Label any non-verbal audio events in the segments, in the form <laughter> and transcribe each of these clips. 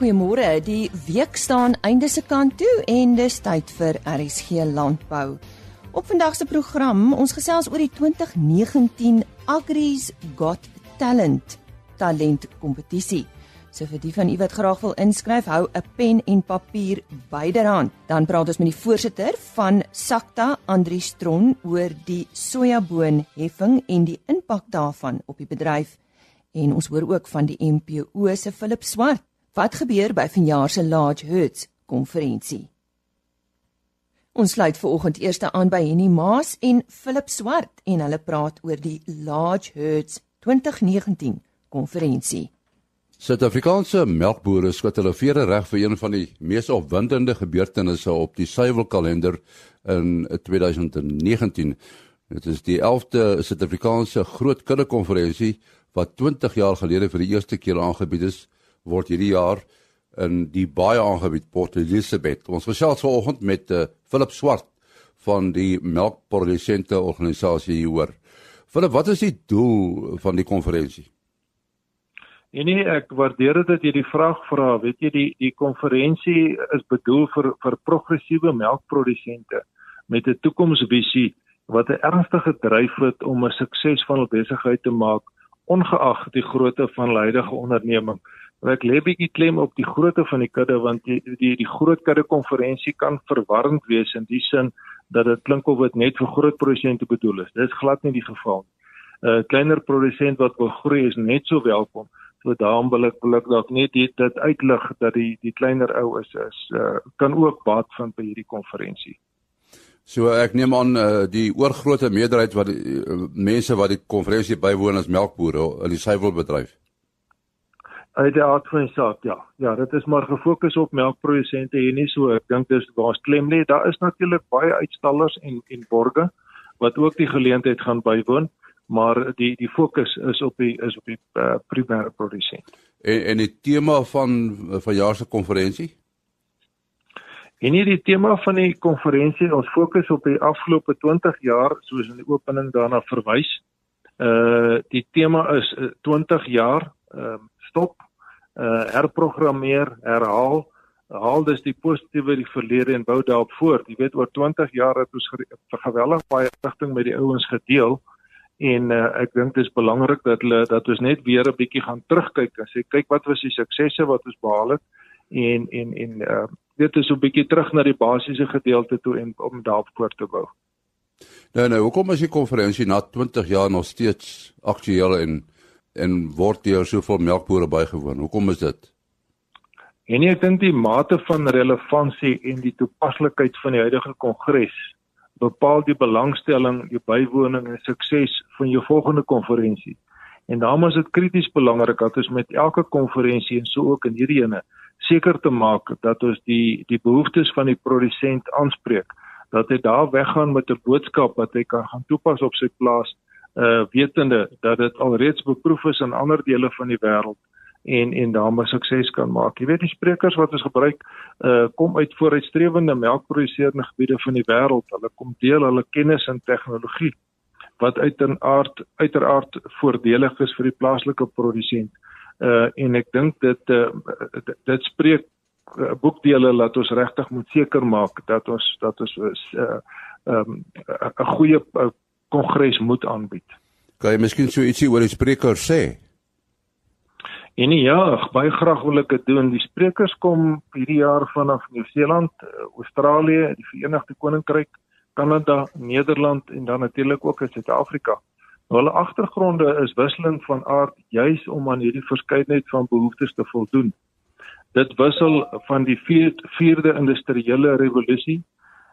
Goeiemôre. Die week staan einde se kant toe en dis tyd vir RSG Landbou. Op vandag se program, ons gesels oor die 2019 Agri's Got Talent talent kompetisie. So vir die van u wat graag wil inskryf, hou 'n pen en papier byderhand. Dan praat ons met die voorsitter van Sakta, Andri Stron, oor die sojaboonheffing en die impak daarvan op die bedryf. En ons hoor ook van die MPO se Philip Swart Wat gebeur by vanjaar se Large Hertz konferensie? Ons sluit veraloggend eers aan by Henny Maas en Philip Swart en hulle praat oor die Large Hertz 2019 konferensie. Suid-Afrikaanse melkbore skud hulle vere reg vir een van die mees opwindende gebeurtenisse op die suiwelkalender in 2019. Dit is die 11de Suid-Afrikaanse Groot Kudde Konferensie wat 20 jaar gelede vir die eerste keer aangebied is word hierdie jaar in die baie aangebied Port Elizabeth. Ons gesels vanoggend met uh, Philip Swart van die melkprodusente organisasie hieroor. Philip, wat is die doel van die konferensie? En nee, ek waardeer dit dat jy die vraag vra. Weet jy die die konferensie is bedoel vir vir progressiewe melkprodusente met 'n toekomsvisie wat 'n ernstige dryf het om 'n suksesvolle besigheid te maak ongeag die grootte van hulle huidige onderneming. Maar ek lê bietjie klem op die grootte van die kudde want die die die groot kudde konferensie kan verwarrend wees in die sin dat dit klink of dit net vir groot produsente bedoel is. Dit is glad nie die geval nie. 'n uh, Kleiner produsent wat wil groei is net so welkom. So daarom wil ek wil ek dalk net dit dit uitlig dat die die kleiner ou is is uh, kan ook baat vind by hierdie konferensie. So ek neem aan uh, die oorgrootste meerderheid wat die uh, mense wat die konferensie bywoon as melkbore in die suiwelbedryf uit die aard van die saak ja. Ja dit is maar gefokus op melkprodusente hier nie so ek dink dis waar's klem lê. Daar is natuurlik baie uitstallers en en borge wat ook die geleentheid gaan bywoon maar die die fokus is op die is op die uh, primêre produsent. En en die tema van van jaar se konferensie? En hierdie tema van die konferensie ons fokus op die afgelope 20 jaar soos in die opening daarna verwys. Uh die tema is 20 jaar ehm um, stop, uh herprogrammeer, herhaal, haal dus die positiewe die verlede en bou daarop voort. Jy weet oor 20 jaar het ons geweldig baie rigting met die ouens gedeel en uh, ek dink dit is belangrik dat hulle dat ons net weer 'n bietjie gaan terugkyk en sê kyk wat was die suksesse wat ons behaal het en en en uh dit is so 'n bietjie terug na die basiese gedeelte toe en om daarop voort te bou. Nou nou, hoekom is die konferensie na 20 jaar nog steeds aktueel en en word deur soveel melkbore bygewoon. Hoekom is dit? En ek dink die mate van relevantie en die toepaslikheid van die huidige kongres bepaal die belangstelling, die bywoning en sukses van jou volgende konferensie. En daarom is dit krities belangrik dat ons met elke konferensie en so ook in hierdie ene seker te maak dat ons die die behoeftes van die produsent aanspreek, dat hy daar weggaan met 'n boodskap wat hy kan gaan toepas op sy plaas uh wetende dat dit alreeds beproef is in ander dele van die wêreld en en daarmee sukses kan maak. Jy weet die sprekers wat ons gebruik uh kom uit vooruitstrewende melkproduserende gebiede van die wêreld. Hulle kom deel hulle kennis en tegnologie wat uiteraard uiteraard voordelig is vir die plaaslike produsent. Uh en ek dink dit uh dit spreek uh, boekdele laat ons regtig moet seker maak dat ons dat ons uh, um, 'n goeie uh, kongres moet aanbied. Kan jy miskien so ietsie oor die sprekers sê? En ja, baie graag wil ek dit doen. Die sprekers kom hierdie jaar vanaf Nieu-Seeland, Australië, die Verenigde Koninkryk, Kanada, Nederland en dan natuurlik ook uit Suid-Afrika. Nou, hulle agtergronde is wisselend van aard juis om aan hierdie verskeidenheid van behoeftes te voldoen. Dit wissel van die vierde industriële revolusie,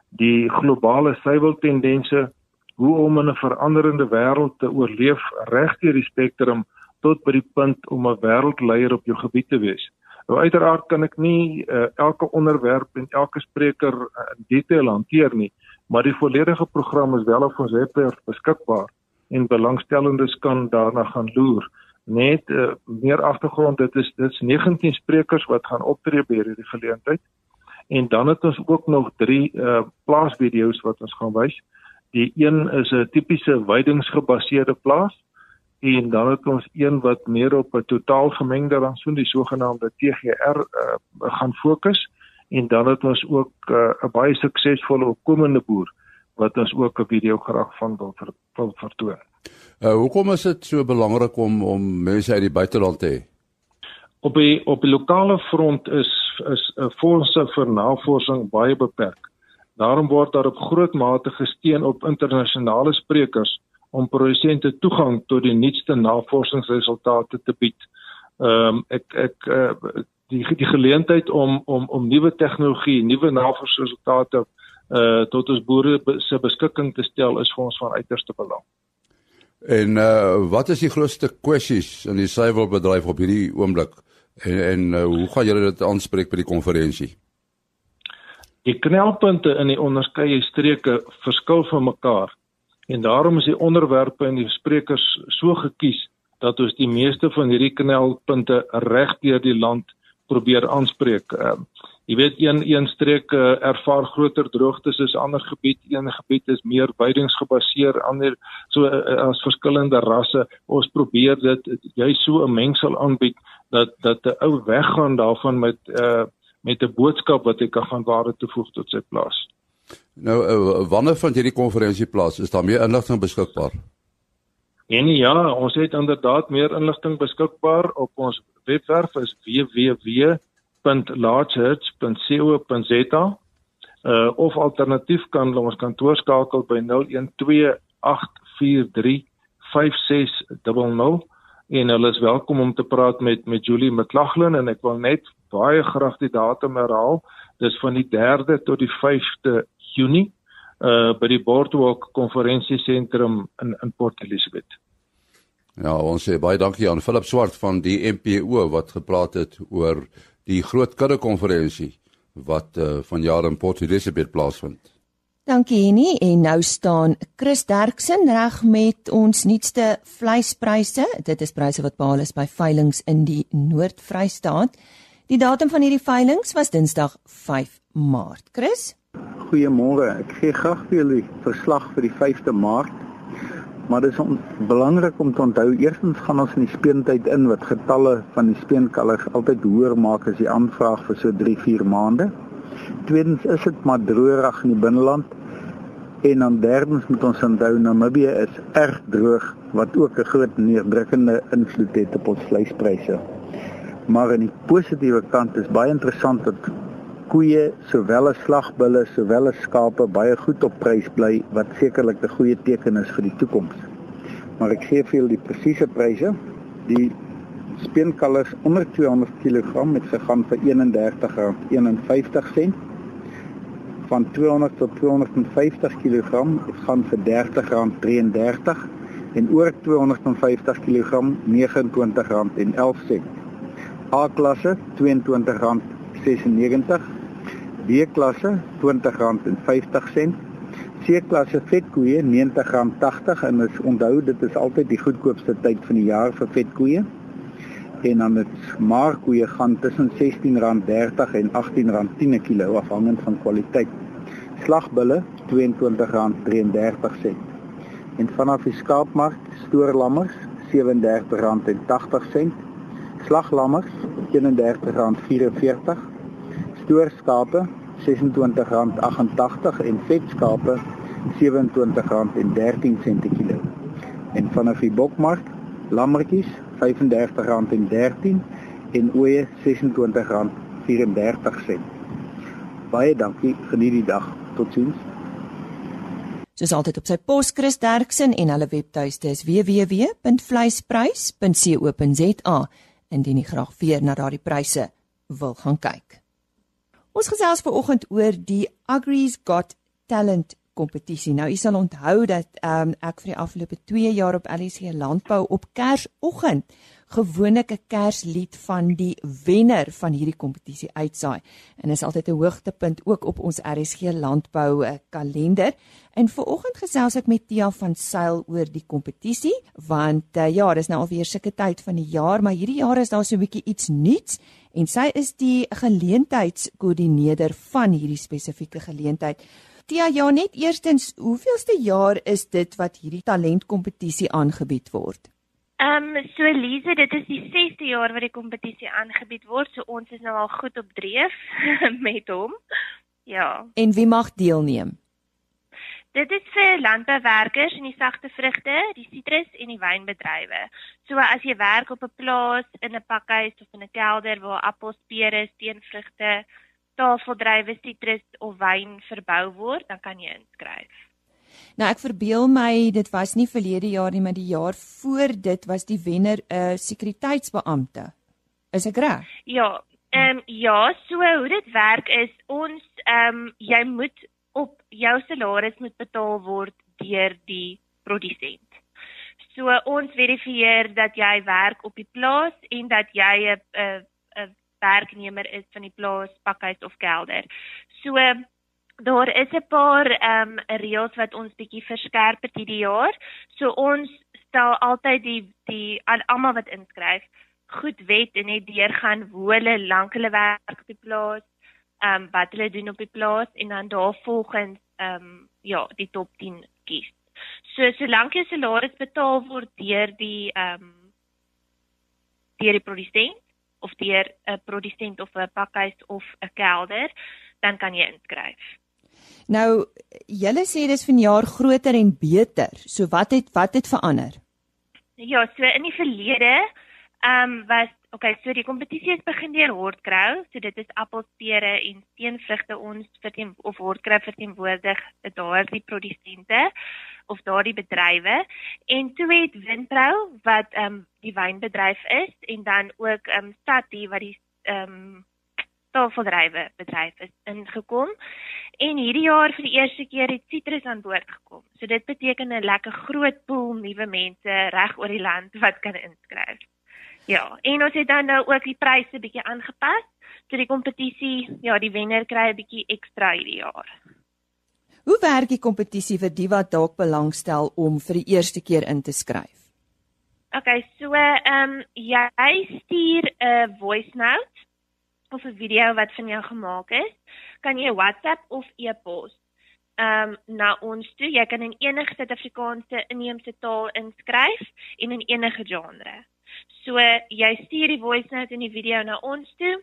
die globale suiweltendense, hoe om in 'n veranderende wêreld te oorleef regdeur die spektrum tot by die punt om 'n wêreldleier op jou gebied te wees. Nou uiteraard kan ek nie uh, elke onderwerp en elke spreker uh, in detail hanteer nie, maar die volledige program is wel op ons webwerf beskikbaar en belangstellendes kan daarna gaan loer. Net uh, meer agtergrond, dit is dit's 19 sprekers wat gaan optree by hierdie geleentheid. En dan het ons ook nog 3 uh plaasvideo's wat ons gaan wys. Uh J1 is 'n tipiese weidingsgebaseerde plaas en dan het ons een wat meer op 'n totaal gemengde rantsoen, die sogenaamde TGR uh, eh, gaan fokus en dan het ons ook eh, 'n uh, baie suksesvolle opkomende boer wat ons ook 'n video graag van wil, ver, wil vertoon. Uh, hoekom is dit so belangrik om om mense uit die buiteland te hê? Op die op die lokale front is is fondse vir navorsing baie beperk. Daarom word daar op groot mate gesteun op internasionale sprekers om produsente toegang tot die nuutste navorsingsresultate te bied. Ehm um, ek ek uh, die die geleentheid om om om nuwe tegnologie, nuwe navorsingsresultate uh tot ons boere se beskikking te stel is vir ons van uiterste belang. En uh wat is die grootste kwessies in die suiwelbedryf op hierdie oomblik en en uh, hoe gaan julle dit aanspreek by die konferensie? Die knelpunte in die onderskeie streke verskil van mekaar en daarom is die onderwerpe en die sprekers so gekies dat ons die meeste van hierdie knelpunte reg deur die land probeer aanspreek. Uh, jy weet een een streek uh, ervaar groter droogtes as ander gebied, een gebied is meer weidingsgebaseer, ander so uh, as verskillende rasse. Ons probeer dit jy so 'n mengsel aanbied dat dat 'n ou weggaan daarvan met uh, met 'n boodskap wat hy kan gaan waarde toevoeg tot sy plaas. Nou uh, wanneer vind hierdie konferensie plaas? Is daar meer inligting beskikbaar? En ja, ons het inderdaad meer inligting beskikbaar op ons webwerf is www.largehertz.co.za. Uh of alternatief kan ons kantoor skakel by 0128435600 en hulle is welkom om te praat met met Julie McLaughlin en ek wil net baie graag die datum herhaal. Dis van die 3de tot die 5de Junie uh by die Boardwalk konferensiesentrum in in Port Elizabeth. Ja, ons sê baie dankie aan Philip Swart van die MPO wat gepraat het oor die groot kudde konferensie wat uh van jaar in Port Elizabeth plaasvind. Dankie Henny en nou staan Chris Derksen reg met ons nuutste vleispryse. Dit is pryse wat behaal is by veilinge in die Noord-Vrystaat. Die datum van hierdie veilinge was Dinsdag 5 Maart. Chris? Goeiemôre. Ek gee graag vir julle verslag vir die 5de Maart. Maar dit is belangrik om te onthou eerstens gaan ons in die speentyd in wat getalle van die speenkalvers altyd hoër maak as die aanvraag vir so 3-4 maande. Tweedens is dit maar droog in die binneland En dan derdens moet ons onthou Namibië is erg droog wat ook 'n groot neerdrukkende invloed het op ons vleispryse. Maar aan die positiewe kant is baie interessant dat koeie sowel as slagbulle sowel as skape baie goed op prys bly wat sekerlik 'n goeie teken is vir die toekoms. Maar ek gee vir julle die presiese pryse. Die speenkalvers onder 200 kg het gegaan vir R31.51 van 200 tot 250 kg gaan vir R30.33 en oor 250 kg R29.11. A-klasse R22.96, B-klasse R20.50, C-klasse vetkoeie R90.80 en ons onthou dit is altyd die goedkoopste tyd van die jaar vir vetkoeie. En dan dit maarkoeie gaan tussen R16.30 en R18.10 per kilo afhangend van kwaliteit. Slagbulle R22.33 en vanaf die skaapmark stoorlammers R37.80 slaglammers R31.44 stoorskape R26.88 en vetskape R27.13 per kilo. En vanaf die bokmark lammetjies R35.13 en ooe R26.34 baie dankie geniet die dag. Totsiens. Soos altyd op sy pos Chris Derksen en hulle webtuiste is www.vleisprys.co.za indien jy graag weer na daardie pryse wil gaan kyk. Ons gesels ver oggend oor die Agri's Got Talent kompetisie. Nou, jy sal onthou dat um, ek vir die afgelope 2 jaar op LSC Landbou op Kersoggend gewoonlik 'n Kerslied van die wenner van hierdie kompetisie uitsaai. En is altyd 'n hoogtepunt ook op ons RSG Landbou eh, kalender. En vooroggend gesels ek met Tia van Sail oor die kompetisie, want uh, ja, dis nou alweer sulke tyd van die jaar, maar hierdie jaar is daar so 'n bietjie iets nuuts en sy is die geleentheidskoördineerder van hierdie spesifieke geleentheid. Tia, ja net eerstens, hoeveelste jaar is dit wat hierdie talentkompetisie aangebied word? Ehm um, so Elise, dit is die 6de jaar wat die kompetisie aangebied word, so ons is nou al goed op dreef <laughs> met hom. Ja. En wie mag deelneem? Dit is vir landbouwerkers in die sagte vrugte, die sitrus en die wynbedrywe. So as jy werk op 'n plaas, in 'n pakhuis of in 'n kelder waar appels, pere, steenvrugte, tafeldrywe, sitrus of wyn verbou word, dan kan jy inskryf. Nou ek verbeel my dit was nie verlede jaar nie, maar die jaar voor dit was die wenner 'n uh, sekuriteitsbeampte. Is ek reg? Ja, ehm um, ja, so hoe dit werk is ons ehm um, jy moet op jou salaris moet betaal word deur die produsent. So ons verifieer dat jy werk op die plaas en dat jy 'n 'n werknemer is van die plaas, pakhuis of kelder. So daar is 'n paar ehm um, reëls wat ons bietjie verskerp het hierdie jaar. So ons stel altyd die die almal wat inskryf goed wet en net deurgaan hoe hulle lank hulle werk op die plaas, ehm um, wat hulle doen op die plaas en dan daarvolgens ehm um, ja, die top 10 kies. So solank jy salaris betaal word deur die ehm um, deur die produsent of deur 'n produsent of 'n pakhuis of 'n kelder, dan kan jy inskryf. Nou, julle sê dis vanjaar groter en beter. So wat het wat het verander? Ja, so in die verlede ehm um, was Okay, so die kompetisie is begin deur Hortcrow, so dit is appels, pere en steenvrugte ons verteen of Hortcrow verteenwoordig daardie produsente of daardie bedrywe en toe het Windtrou wat ehm um, die wynbedryf is en dan ook ehm um, Stadie wat die ehm um, tafeldrywe bedryf is ingekom en hierdie jaar vir die eerste keer het Citrus aan boord gekom. So dit beteken 'n lekker groot pool nuwe mense reg oor die land <laughs> wat kan inskryf. Ja, en ons het dan nou ook die pryse bietjie aangepas. So die kompetisie, ja, die wenner kry 'n bietjie ekstra hierdie jaar. Hoe werk die kompetisie vir die wat dalk belangstel om vir die eerste keer in te skryf? Okay, so ehm um, jy stuur 'n voice note of 'n video wat van jou gemaak is, kan jy WhatsApp of e-pos ehm um, na ons toe. Jy kan in enige Suid-Afrikaanse inheemse taal inskryf en in enige genre. So jy stuur die voice note en die video na ons toe.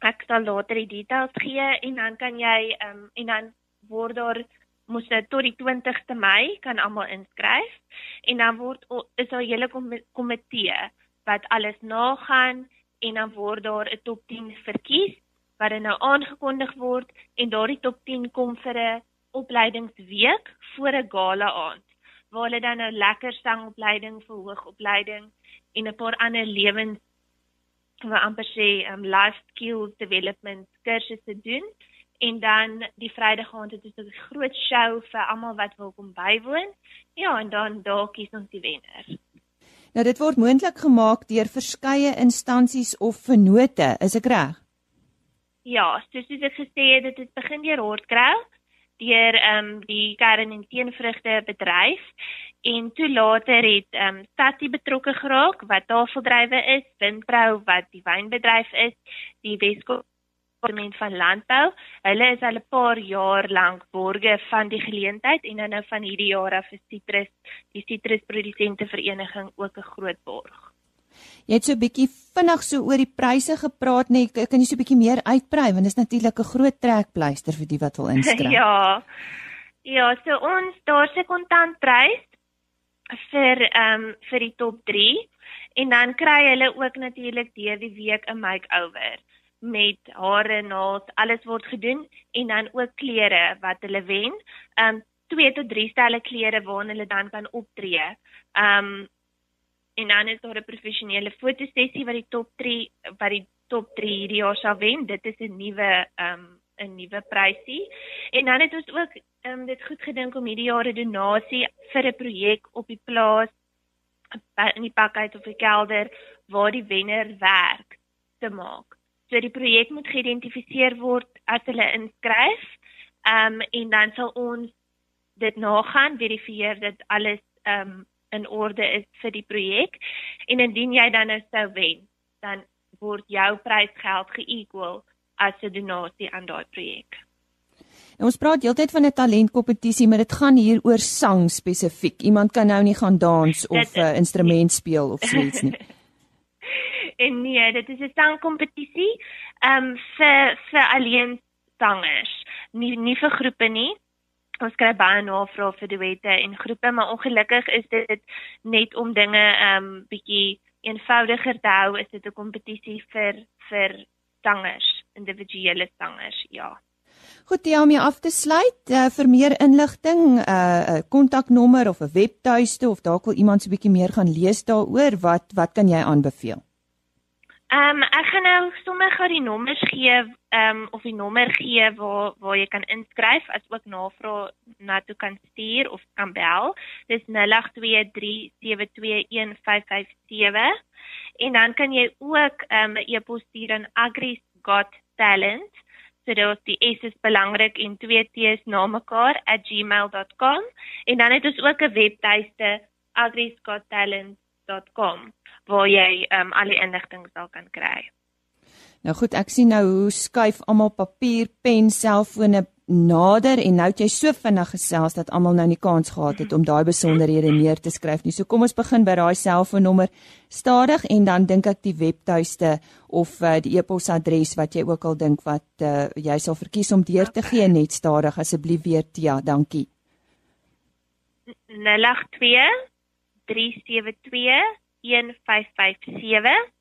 Ek sal later die details gee en dan kan jy ehm um, en dan word daar moet dit tot die 20ste Mei kan almal inskryf en dan word is daar 'n hele komitee wat alles nagaan en dan word daar 'n top 10 verkies wat dan nou aangekondig word en daardie top 10 kom vir 'n opleidingsweek voor 'n gala aand waar hulle dan nou lekker sangopleiding vir hoogopleiding en 'n paar ander lewens wat amper sê um life skills development kursusse doen en dan die Vrydag aand het ons 'n groot show vir almal wat wil kom bywoon. Ja, en dan daar kies ons die wenner. Nou dit word moontlik gemaak deur verskeie instansies of vennote, is ek reg? Ja, soos ek gesê het, dit het begin deur Hortcrow deur ehm um, die kern en teenvrugte bedryf en toe later het ehm um, Stadie betrokke geraak wat tafeldrywe is, Windbrou wat die wynbedryf is, die Weskaap departement van landbou. Hulle is al 'n paar jaar lank borge van die geleentheid en dan nou van hierdie jaar af is Citrus, die Citrusprodusente Vereniging ook 'n groot borg. Jy het so 'n bietjie vinnig so oor die pryse gepraat net. Kan jy so 'n bietjie meer uitbrei want dit is natuurlik 'n groot trekpleister vir die wat wil inskryf. <laughs> ja. Ja, so ons daar's 'n kontantprys vir ehm um, vir die top 3 en dan kry hulle ook natuurlik deur die week 'n make-over met hare, naels, alles word gedoen en dan ook klere wat hulle wen. Ehm um, 2 tot 3 stelle klere waarna hulle dan kan optree. Ehm um, en dan is daar 'n professionele fotosessie wat die top 3 wat die top 3 hierdie jaar sal wen. Dit is 'n nuwe ehm um, 'n nuwe prysie. En dan het ons ook ehm um, dit goed gedink om hierdie jaar 'n donasie vir 'n projek op die plaas in die pakhuis of die kelder waar die wenner werk te maak. So die projek moet geïdentifiseer word as hulle inskryf. Ehm um, en dan sal ons dit nagaan, verifieer dat alles ehm um, in orde is vir die projek en indien jy dan nou sou wen, dan word jou prysgeld ge-equal as 'n donasie aan daai projek. En ons praat heeltyd van 'n talentkompetisie, maar dit gaan hier oor sang spesifiek. Iemand kan nou nie gaan dans of 'n uh, instrument speel of <laughs> so iets nie. <laughs> en nee, dit is 'n sangkompetisie ehm um, vir vir alleen sangers, nie nie vir groepe nie. Ons kry baie navrae vir duette en groepe, maar ongelukkig is dit net om dinge ehm um, bietjie eenvoudiger te hou, is dit 'n kompetisie vir vir sangers, individuele sangers, ja. Goed, ja, om jou af te sluit, uh, vir meer inligting, 'n uh, kontaknommer of 'n webtuiste of dalk wil iemand so 'n bietjie meer gaan lees daaroor, wat wat kan jy aanbeveel? Ehm um, ek gaan nou sommer gou die nommers gee, ehm um, of die nommer gee waar waar jy kan inskryf as ook navrae na toe kan stuur of kan bel. Dis 0823721557 en dan kan jy ook ehm um, 'n e-pos stuur aan agrisgottalent So dit is die S is belangrik en twee T's na mekaar @gmail.com en dan het ons ook 'n webtuiste agrisgottalent.com waar jy um, al die inligting sal kan kry. Nou goed, ek sien nou hoe skuif almal papier, pen, selfone nader en nou het jy so vinnig gesels dat almal nou nie kans gehad het om daai besonderhede neer te skryf nie. So kom ons begin by daai selfoonnommer stadig en dan dink ek die webtuiste of uh, die e-posadres wat jy ook al dink wat uh, jy sal verkies om deur te gee net stadig asseblief weer Tia, dankie. 082 372 1557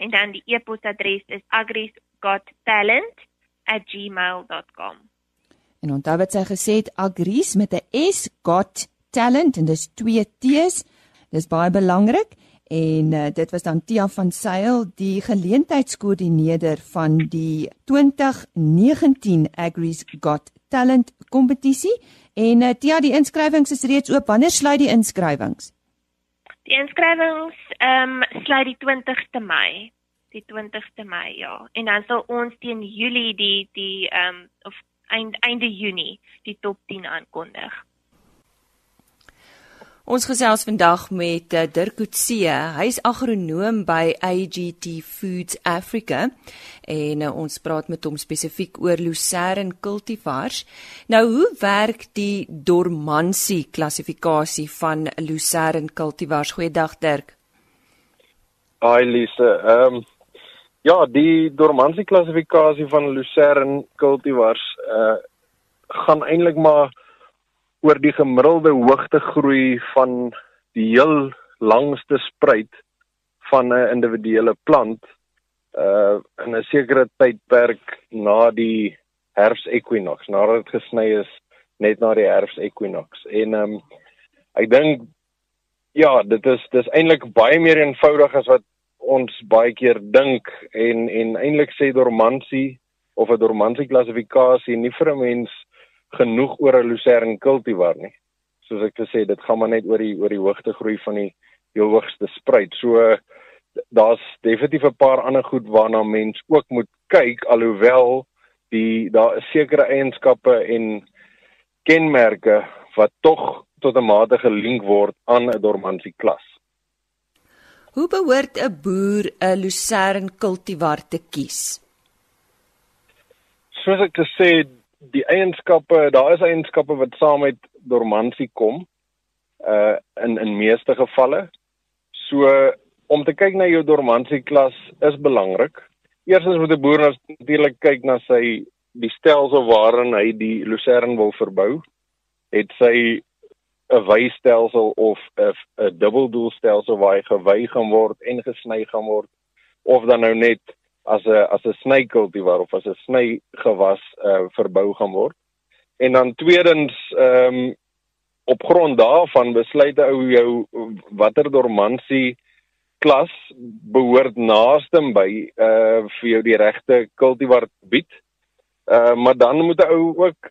en dan die e-posadres is agrisgottalent@gmail.com. En onthou wat sy gesê het Agris met 'n S got talent en dis twee T's. Dis baie belangrik en uh, dit was dan Tia van Sail die geleentheidskoördineerder van die 2019 Agris got talent kompetisie en uh, Tia die inskrywings is reeds oop. Wanneer sluit die inskrywings? Die inskrywings ehm um, sluit die 20ste Mei. Die 20ste Mei, ja. En dan sal ons teen Julie die die ehm um, of einde einde Junie die top 10 aankondig. Ons gesels vandag met uh, Dirk Coetzee. Hy's agronoom by AGT Foods Africa en uh, ons praat met hom spesifiek oor lucerne cultivars. Nou, hoe werk die dormansie klassifikasie van lucerne cultivars? Goeiedag Dirk. Hi Lise. Ehm um, Ja, die dormansie klassifikasie van lucerne cultivars uh gaan eintlik maar oor die gemiddelde hoogtegroei van die heel langste spruit van 'n individuele plant uh in 'n sekere tydperk na die herfsekwinoks, nadat dit gesny is net na die herfsekwinoks. En um, ek dink ja, dit is dis eintlik baie meer eenvoudig as wat ons baie keer dink en en eintlik sê dormansie of 'n dormansie klassifikasie nie vir 'n mens genoeg oor 'n lucerne cultivar nie. Soos ek gesê, dit gaan maar net oor die oor die hoogte groei van die heel hoogste spruit. So daar's definitief 'n paar ander goed waarna mens ook moet kyk alhoewel die daar is sekere eienskappe en kenmerke wat tog tot 'n mate gelink word aan 'n dormansie klas. Hoe behoort 'n boer 'n lucerne cultivar te kies? Soos ek gesê, die eienskappe, daar is eienskappe wat saam met dormansie kom uh in in meeste gevalle. So om te kyk na jou dormansie klas is belangrik. Eerstens moet 'n boer natuurlik kyk na sy die stelsel waarin hy die lucerne wil verbou. Het sy 'n wystelsel of 'n 'n dubbeldoelstelsel waar hy gewy gaan word en gesny gaan word of dan nou net as 'n as 'n snykultivar of as 'n snygewas uh, verbou gaan word. En dan tweedens ehm um, op grond daarvan besluit ou jou watter dormansie klas behoort naaste by uh vir jou die regte kultivar bied. Uh maar dan moet 'n ou ook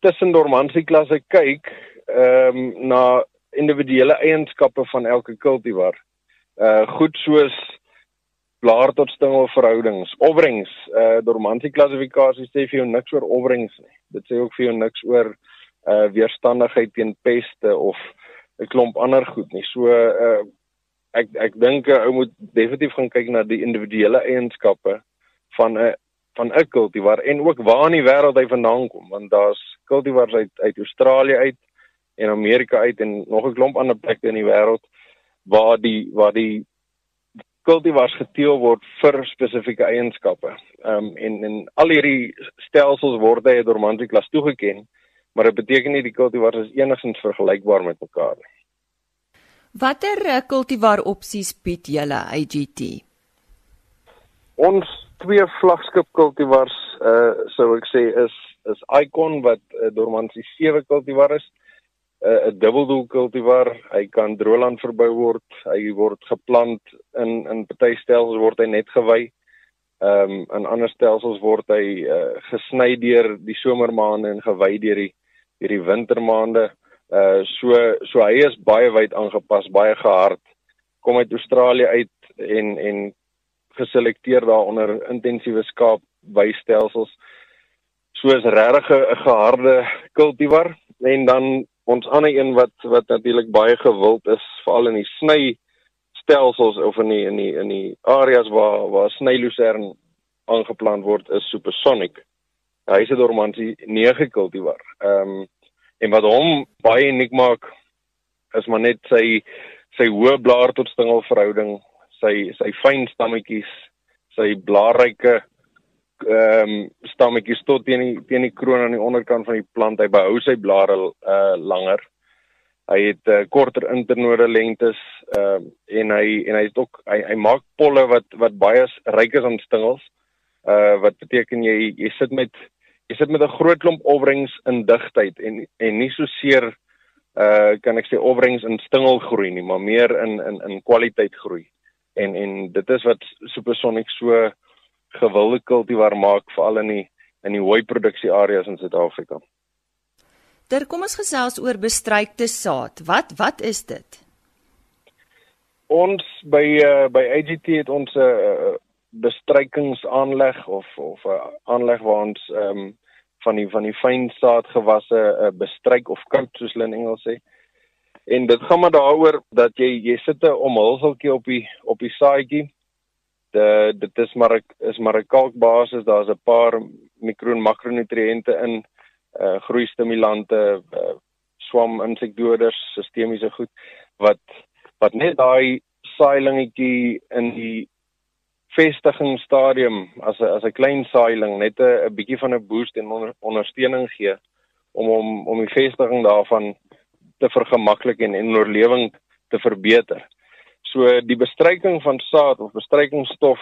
tussen dormansie klasse kyk ehm um, na individuele eienskappe van elke kultivar. Uh goed soos blaar tot stingel verhoudings, opbrengs, uh dormansie klassifikasie sê vir jou niks oor opbrengs nie. Dit sê ook vir jou niks oor uh weerstandigheid teen peste of 'n klomp ander goed nie. So uh ek ek dink 'n ou moet definitief gaan kyk na die individuele eienskappe van 'n van 'n kultivar en ook waar in die wêreld hy vandaan kom want daar's kultivars uit uit Australië uit en Amerika uit en nog 'n klomp ander plekke in die wêreld waar die waar die kultivars geteel word vir spesifieke eienskappe. Ehm um, en en al hierdie stelsels word 'n dormantie klas toegeken, maar dit beteken nie die kultivars is enigsins vergelykbaar met mekaar nie. Watter kultivar opsies bied julle AGT? Ons twee vlaggenskap kultivars uh sou ek sê is is Icon wat uh, Dormansie 7 kultivar is. 'n uh, 'n dubbeldoel kultivar. Hy kan droëland verbou word. Hy word geplant in in party stelsels word hy net gewy. Ehm um, in ander stelsels word hy uh, gesny deur die somermaande en gewy deur die deur die wintermaande. Uh so so hy is baie wyd aangepas, baie gehard. Kom uit Australië uit en en geselekteer daaronder intensiewe skaap wystelsels. So is regtig 'n geharde kultivar en dan ons ander een wat wat natuurlik baie gewild is veral in die sny stelsels of in die in die in die areas waar waar snylusern aangeplant word is supersonic. Hy is 'n dormansie 9 kultivar. Ehm um, en wat hom baie uniek maak is maar net sy sy hoë blaar tot stingel verhouding sy sy fyn stammetjies, sy blaarryke ehm um, stammetjies tot teen die teen die kroon aan die onderkant van die plant. Hy behou sy blare uh langer. Hy het uh, korter internode lengtes ehm uh, en hy en hy het ook hy hy maak polle wat wat baie ryk is aan stingels. Uh wat beteken jy jy sit met jy sit met 'n groot klomp opbrengs in digtheid en en nie so seer uh kan ek sê opbrengs in stingelgroei nie, maar meer in in in kwaliteit groei en en dit is wat Supersonic so gewilde kultivar maak veral in die in die hooi produksie areas in Suid-Afrika. Ter kom ons gesels oor bestrykte saad. Wat wat is dit? Ons by uh, by AGT het ons 'n uh, bestrykingsaanleg of of 'n uh, aanleg waar ons ehm um, van die van die fyn saadgewasse uh, bestryk of koud soos hulle in Engels sê. En dit gaan maar daaroor dat jy jy sit 'n omhulseltjie op die op die saadjie. De, dit is maar 'n is maar 'n kalkbasis, daar's 'n paar mikro en makronutriënte in uh groei stimulante, uh, swam insekdoders, sistemiese goed wat wat net daai saailingetjie in die vestigingsstadium as 'n as 'n klein saailing net 'n bietjie van 'n boost en onder, ondersteuning gee om om om die vestiging daarvan te vergemaklik en en oorlewing te verbeter. So die bestryking van saad of bestrykingstof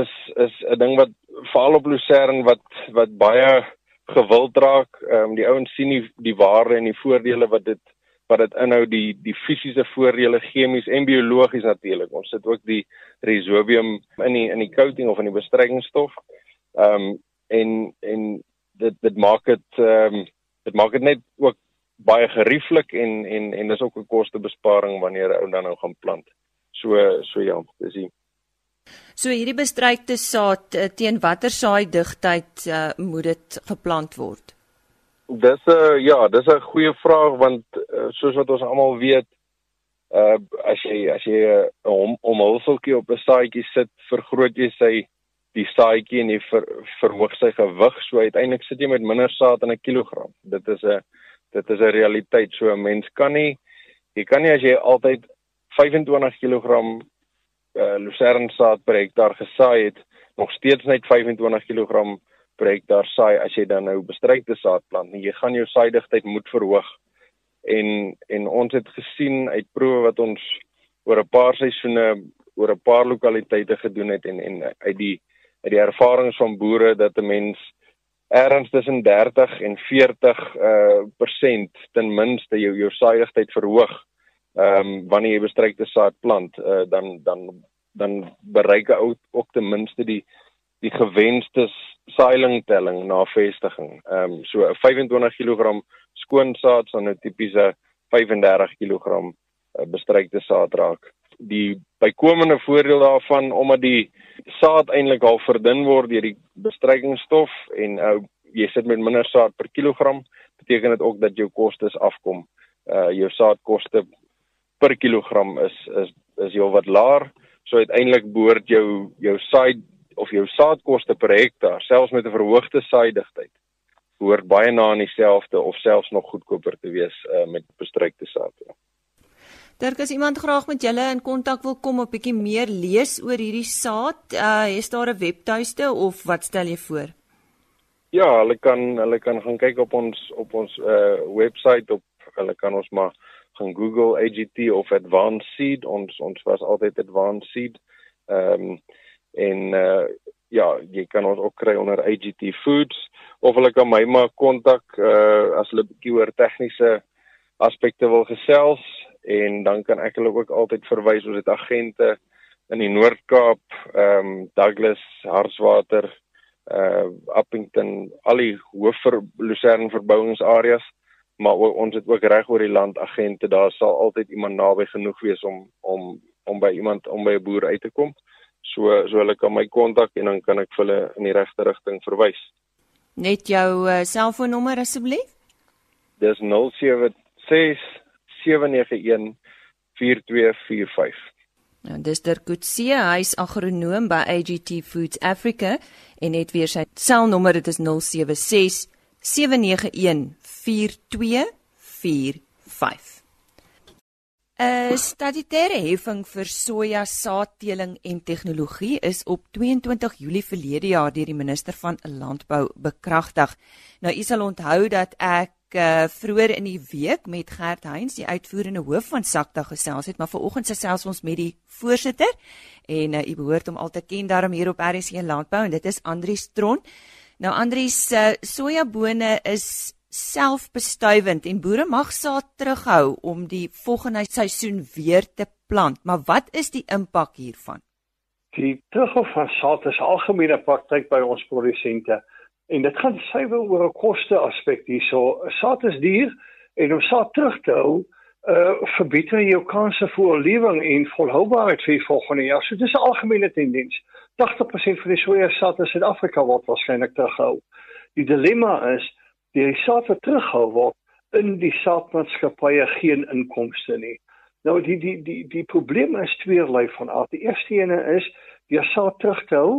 is is 'n ding wat veral op lucerne wat wat baie gewild raak. Ehm um, die ouens sien die die waarde en die voordele wat dit wat dit inhou die die fisiese voordele chemies en biologies natuurlik. Ons sit ook die rhizobium in die in die coating of in die bestrykingstof. Ehm um, en en dit dit maak dit ehm um, dit maak dit net ook baie gerieflik en en en dis ook 'n kostebesparing wanneer 'n ou dan nou gaan plant. So so ja, dis die So hierdie bestrykte saad eh, teen watter saaidigtheid uh, moet dit geplant word? Dis 'n uh, ja, dis 'n goeie vraag want uh, soos wat ons almal weet, uh as jy as jy 'n uh, om, omhulseltjie op 'n saadjie sit, vergroot jy sy die saadjie en jy ver, verhoog sy gewig, so uiteindelik sit jy met minder saad in 'n kilogram. Dit is 'n dit is 'n realiteit. So 'n mens kan nie jy kan nie as jy altyd 25 kg uh, lucerne saad per hektaar gesaai het, nog steeds net 25 kg per hektaar saai as jy dan nou bestrykte saad plant nie. Jy gaan jou saaidigtheid moet verhoog. En en ons het gesien uit proewe wat ons oor 'n paar seisoene oor 'n paar lokaliteite gedoen het en en uit die uit die ervarings van boere dat 'n mens ergens tussen 30 en 40 uh persent ten minste jou jou saaiigheid verhoog. Ehm um, wanneer jy bestrykte saad plant, uh dan dan dan bereik ou ook ten minste die die gewenste saailingtelling na vestiging. Ehm um, so 'n 25 kg skoon saad sal nou tipiese 35 kg bestrykte saad raak. Die bykomende voordeel daarvan omdat die saad eintlik al verdun word deur die bestrykingstof en uh, jy sit met minder saad per kilogram, beteken dit ook dat jou kostes afkom. Uh jou saadkoste per kilogram is is is heelwat laer. So uiteindelik behoort jou jou saai of jou saadkoste per hektaar, selfs met 'n verhoogde saaidigtheid, behoort baie na aan dieselfde of selfs nog goedkoper te wees uh, met bestrykte saad. Ja. Dirk, as iemand graag met julle in kontak wil kom of bietjie meer lees oor hierdie saad, uh is daar 'n webtuiste of wat stel jy voor? Ja, hulle kan hulle kan gaan kyk op ons op ons uh webwerf op hulle kan ons maar gaan Google AGT of Advanced Seed. Ons ons was altyd Advanced Seed. Ehm um, en uh ja, jy kan ons ook kry onder AGT Foods. Of hulle kan my maar kontak uh as hulle bietjie oor tegniese aspekte wil gesels. En dan kan ek hulle ook altyd verwys ons het agente in die Noord-Kaap, ehm um, Douglas, Hartswater, uh Appington, al die hoofver Lucerne verbouingsareas, maar ook, ons het ook reg oor die land agente. Daar sal altyd iemand naby genoeg wees om om om by iemand om by 'n boer uit te kom. So so hulle kan my kontak en dan kan ek hulle in die regte rigting verwys. Net jou uh, selfoonnommer asseblief. Dis 076 791 4245. Nou, dis Dirk Coetzee, hy's agronoom by AGT Foods Africa en net weer sy selnommer dit is 076 791 4245. 'n Statutêre heffing vir soja saadteeling en tegnologie is op 22 Julie verlede jaar deur die minister van Landbou bekragtig. Nou u sal onthou dat ek uh, vroeër in die week met Gert Heinz, die uitvoerende hoof van Sakta gesels het, maar vanoggend gesels ons met die voorsitter en uh, u behoort hom al te ken daarom hier op RC Landbou en dit is Andrius Tron. Nou Andrius, uh, sojabone is selfbestuivend en boere mag saad terughou om die volgende seisoen weer te plant, maar wat is die impak hiervan? Die terughou van saad is algemene praktyk by ons produsente. En dit gaan suiwer oor 'n koste aspek hierso. Saad is duur en om saad terug te hou, uh verbeter jou kanse vir oorlewing en volhoubaarheid vir volgende jaar. So dis 'n algemene tendens. 80% van die soja saad in Suid-Afrika word waarskynlik teruggehou. Die dilemma is die saad wat teruggehou word in die saadmaatskappye geen inkomste nie. Nou die die die die probleem is tweelei van aard. Die eerste ene is die saad terug te hou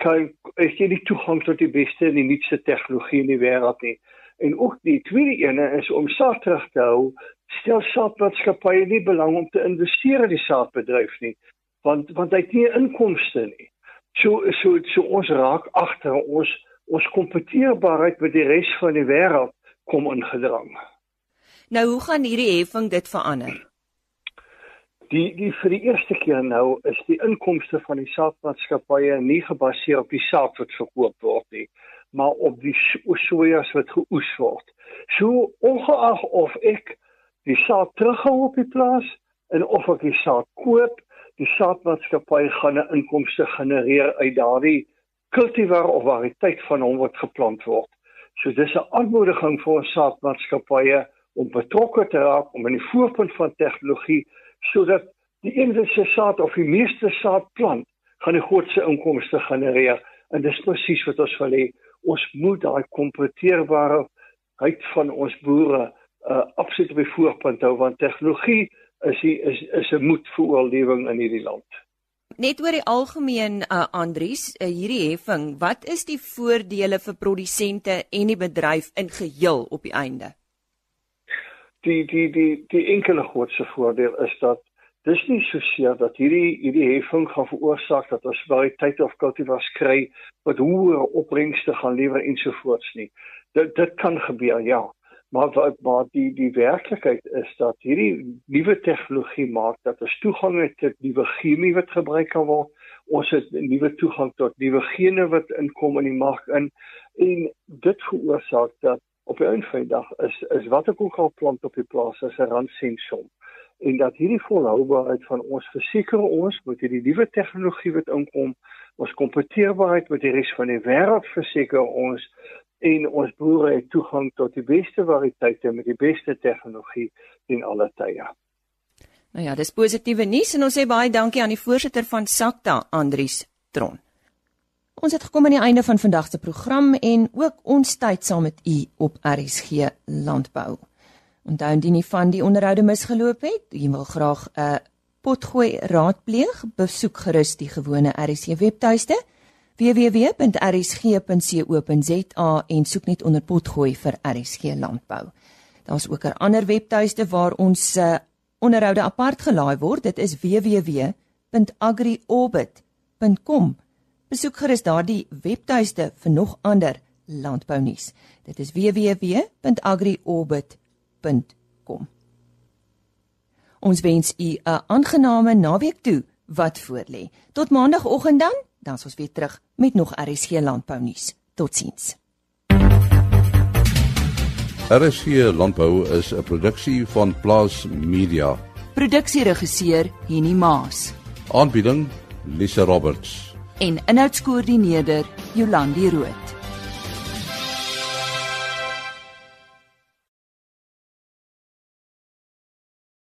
kan is jy nie toegang tot die beste en die nuutste tegnologie in die wêreld nie. En ook die tweede ene is om saad terug te hou, stel saadmaatskappye nie belang om te investeer in die saadbedryf nie, want want hy het nie inkomste nie. So so so ons raak agter ons ons kompeteerbaarheid met die res van die wêreld kom ingedrang. Nou hoe gaan hierdie heffing dit verander? Die die vir die eerste keer nou is die inkomste van die saadmaatskappye nie gebaseer op die saad wat verkoop word nie, maar op die sojas wat geoes word. So ongeag of ek die saad terughou op die plaas en of ek die saad koop, die saadmaatskappy gaan 'n inkomste genereer uit daardie kultivar of variëteit van hom wat geplant word. So dis 'n aanmoediging vir ons saadmaatskappye om betrokke te raak om in die voorpunt van tegnologie sodat die enigste saad of die meeste saad plant gaan die grootste inkomste genereer en dis presies wat ons wil hê ons moet daai kompeteerbare heid van ons boere uh, absoluut op die voorpunt hou want tegnologie is die, is is 'n moed vir oorlewing in hierdie land. Net oor die algemeen uh, Andries, uh, hierdie heffing, wat is die voordele vir produsente en die bedryf in geheel op die einde? die die die die enkele grootste voordeel is dat dis nie so seer dat hierdie hierdie heffing gaan veroorsaak dat ons baie tyd of kultivars kry wat hoë opbrengste gaan lewer ensovoorts nie. Dit dit kan gebeur ja. Maar wat maar die die werklikheid is dat hierdie nuwe tegnologie maak dat ons toegang het tot nuwe chemie wat gebruik kan word. Ons het nuwe toegang tot nuwe gene wat inkom in die mark in en dit veroorsaak dat op 'n eenvoudige is is wat ek ook al plant op die plaas is 'n randsensom en dat hierdie volhoubaarheid van ons verseker ons met hierdie nuwe tegnologie wat inkom ons kompeteerbaarheid met die res van die wêreld verseker ons en ons boere het toegang tot die beste variëteite met die beste tegnologie in alle tye. Nou ja, dis positiewe nuus en ons sê baie dankie aan die voorsitter van SAKTA, Andrius Tron. Ons het gekom aan die einde van vandag se program en ook ons tyd saam met u op RSG Landbou. Onthou indien nie van die onderhoude misgeloop het, jy wil graag 'n potgooi raadpleeg, besoek gerus die gewone RSG webtuiste www.rsg.co.za en soek net onder potgooi vir RSG landbou. Daar's ook 'n ander webtuiste waar ons uh, onderhoude apart gelaai word. Dit is www.agriorbit.com. Besoek gerus daardie webtuiste vir nog ander landbounuus. Dit is www.agriorbit.com. Ons wens u 'n aangename naweek toe wat voorlê. Tot maandagooggend dan, dan is ons weer terug met nog RSG landbou nuus. Totsiens. RSG landbou is 'n produksie van Plaas Media. Produksieregisseur Henny Maas. Aanbieding Lisa Roberts. En inhoudskoördineerder Jolandi Root.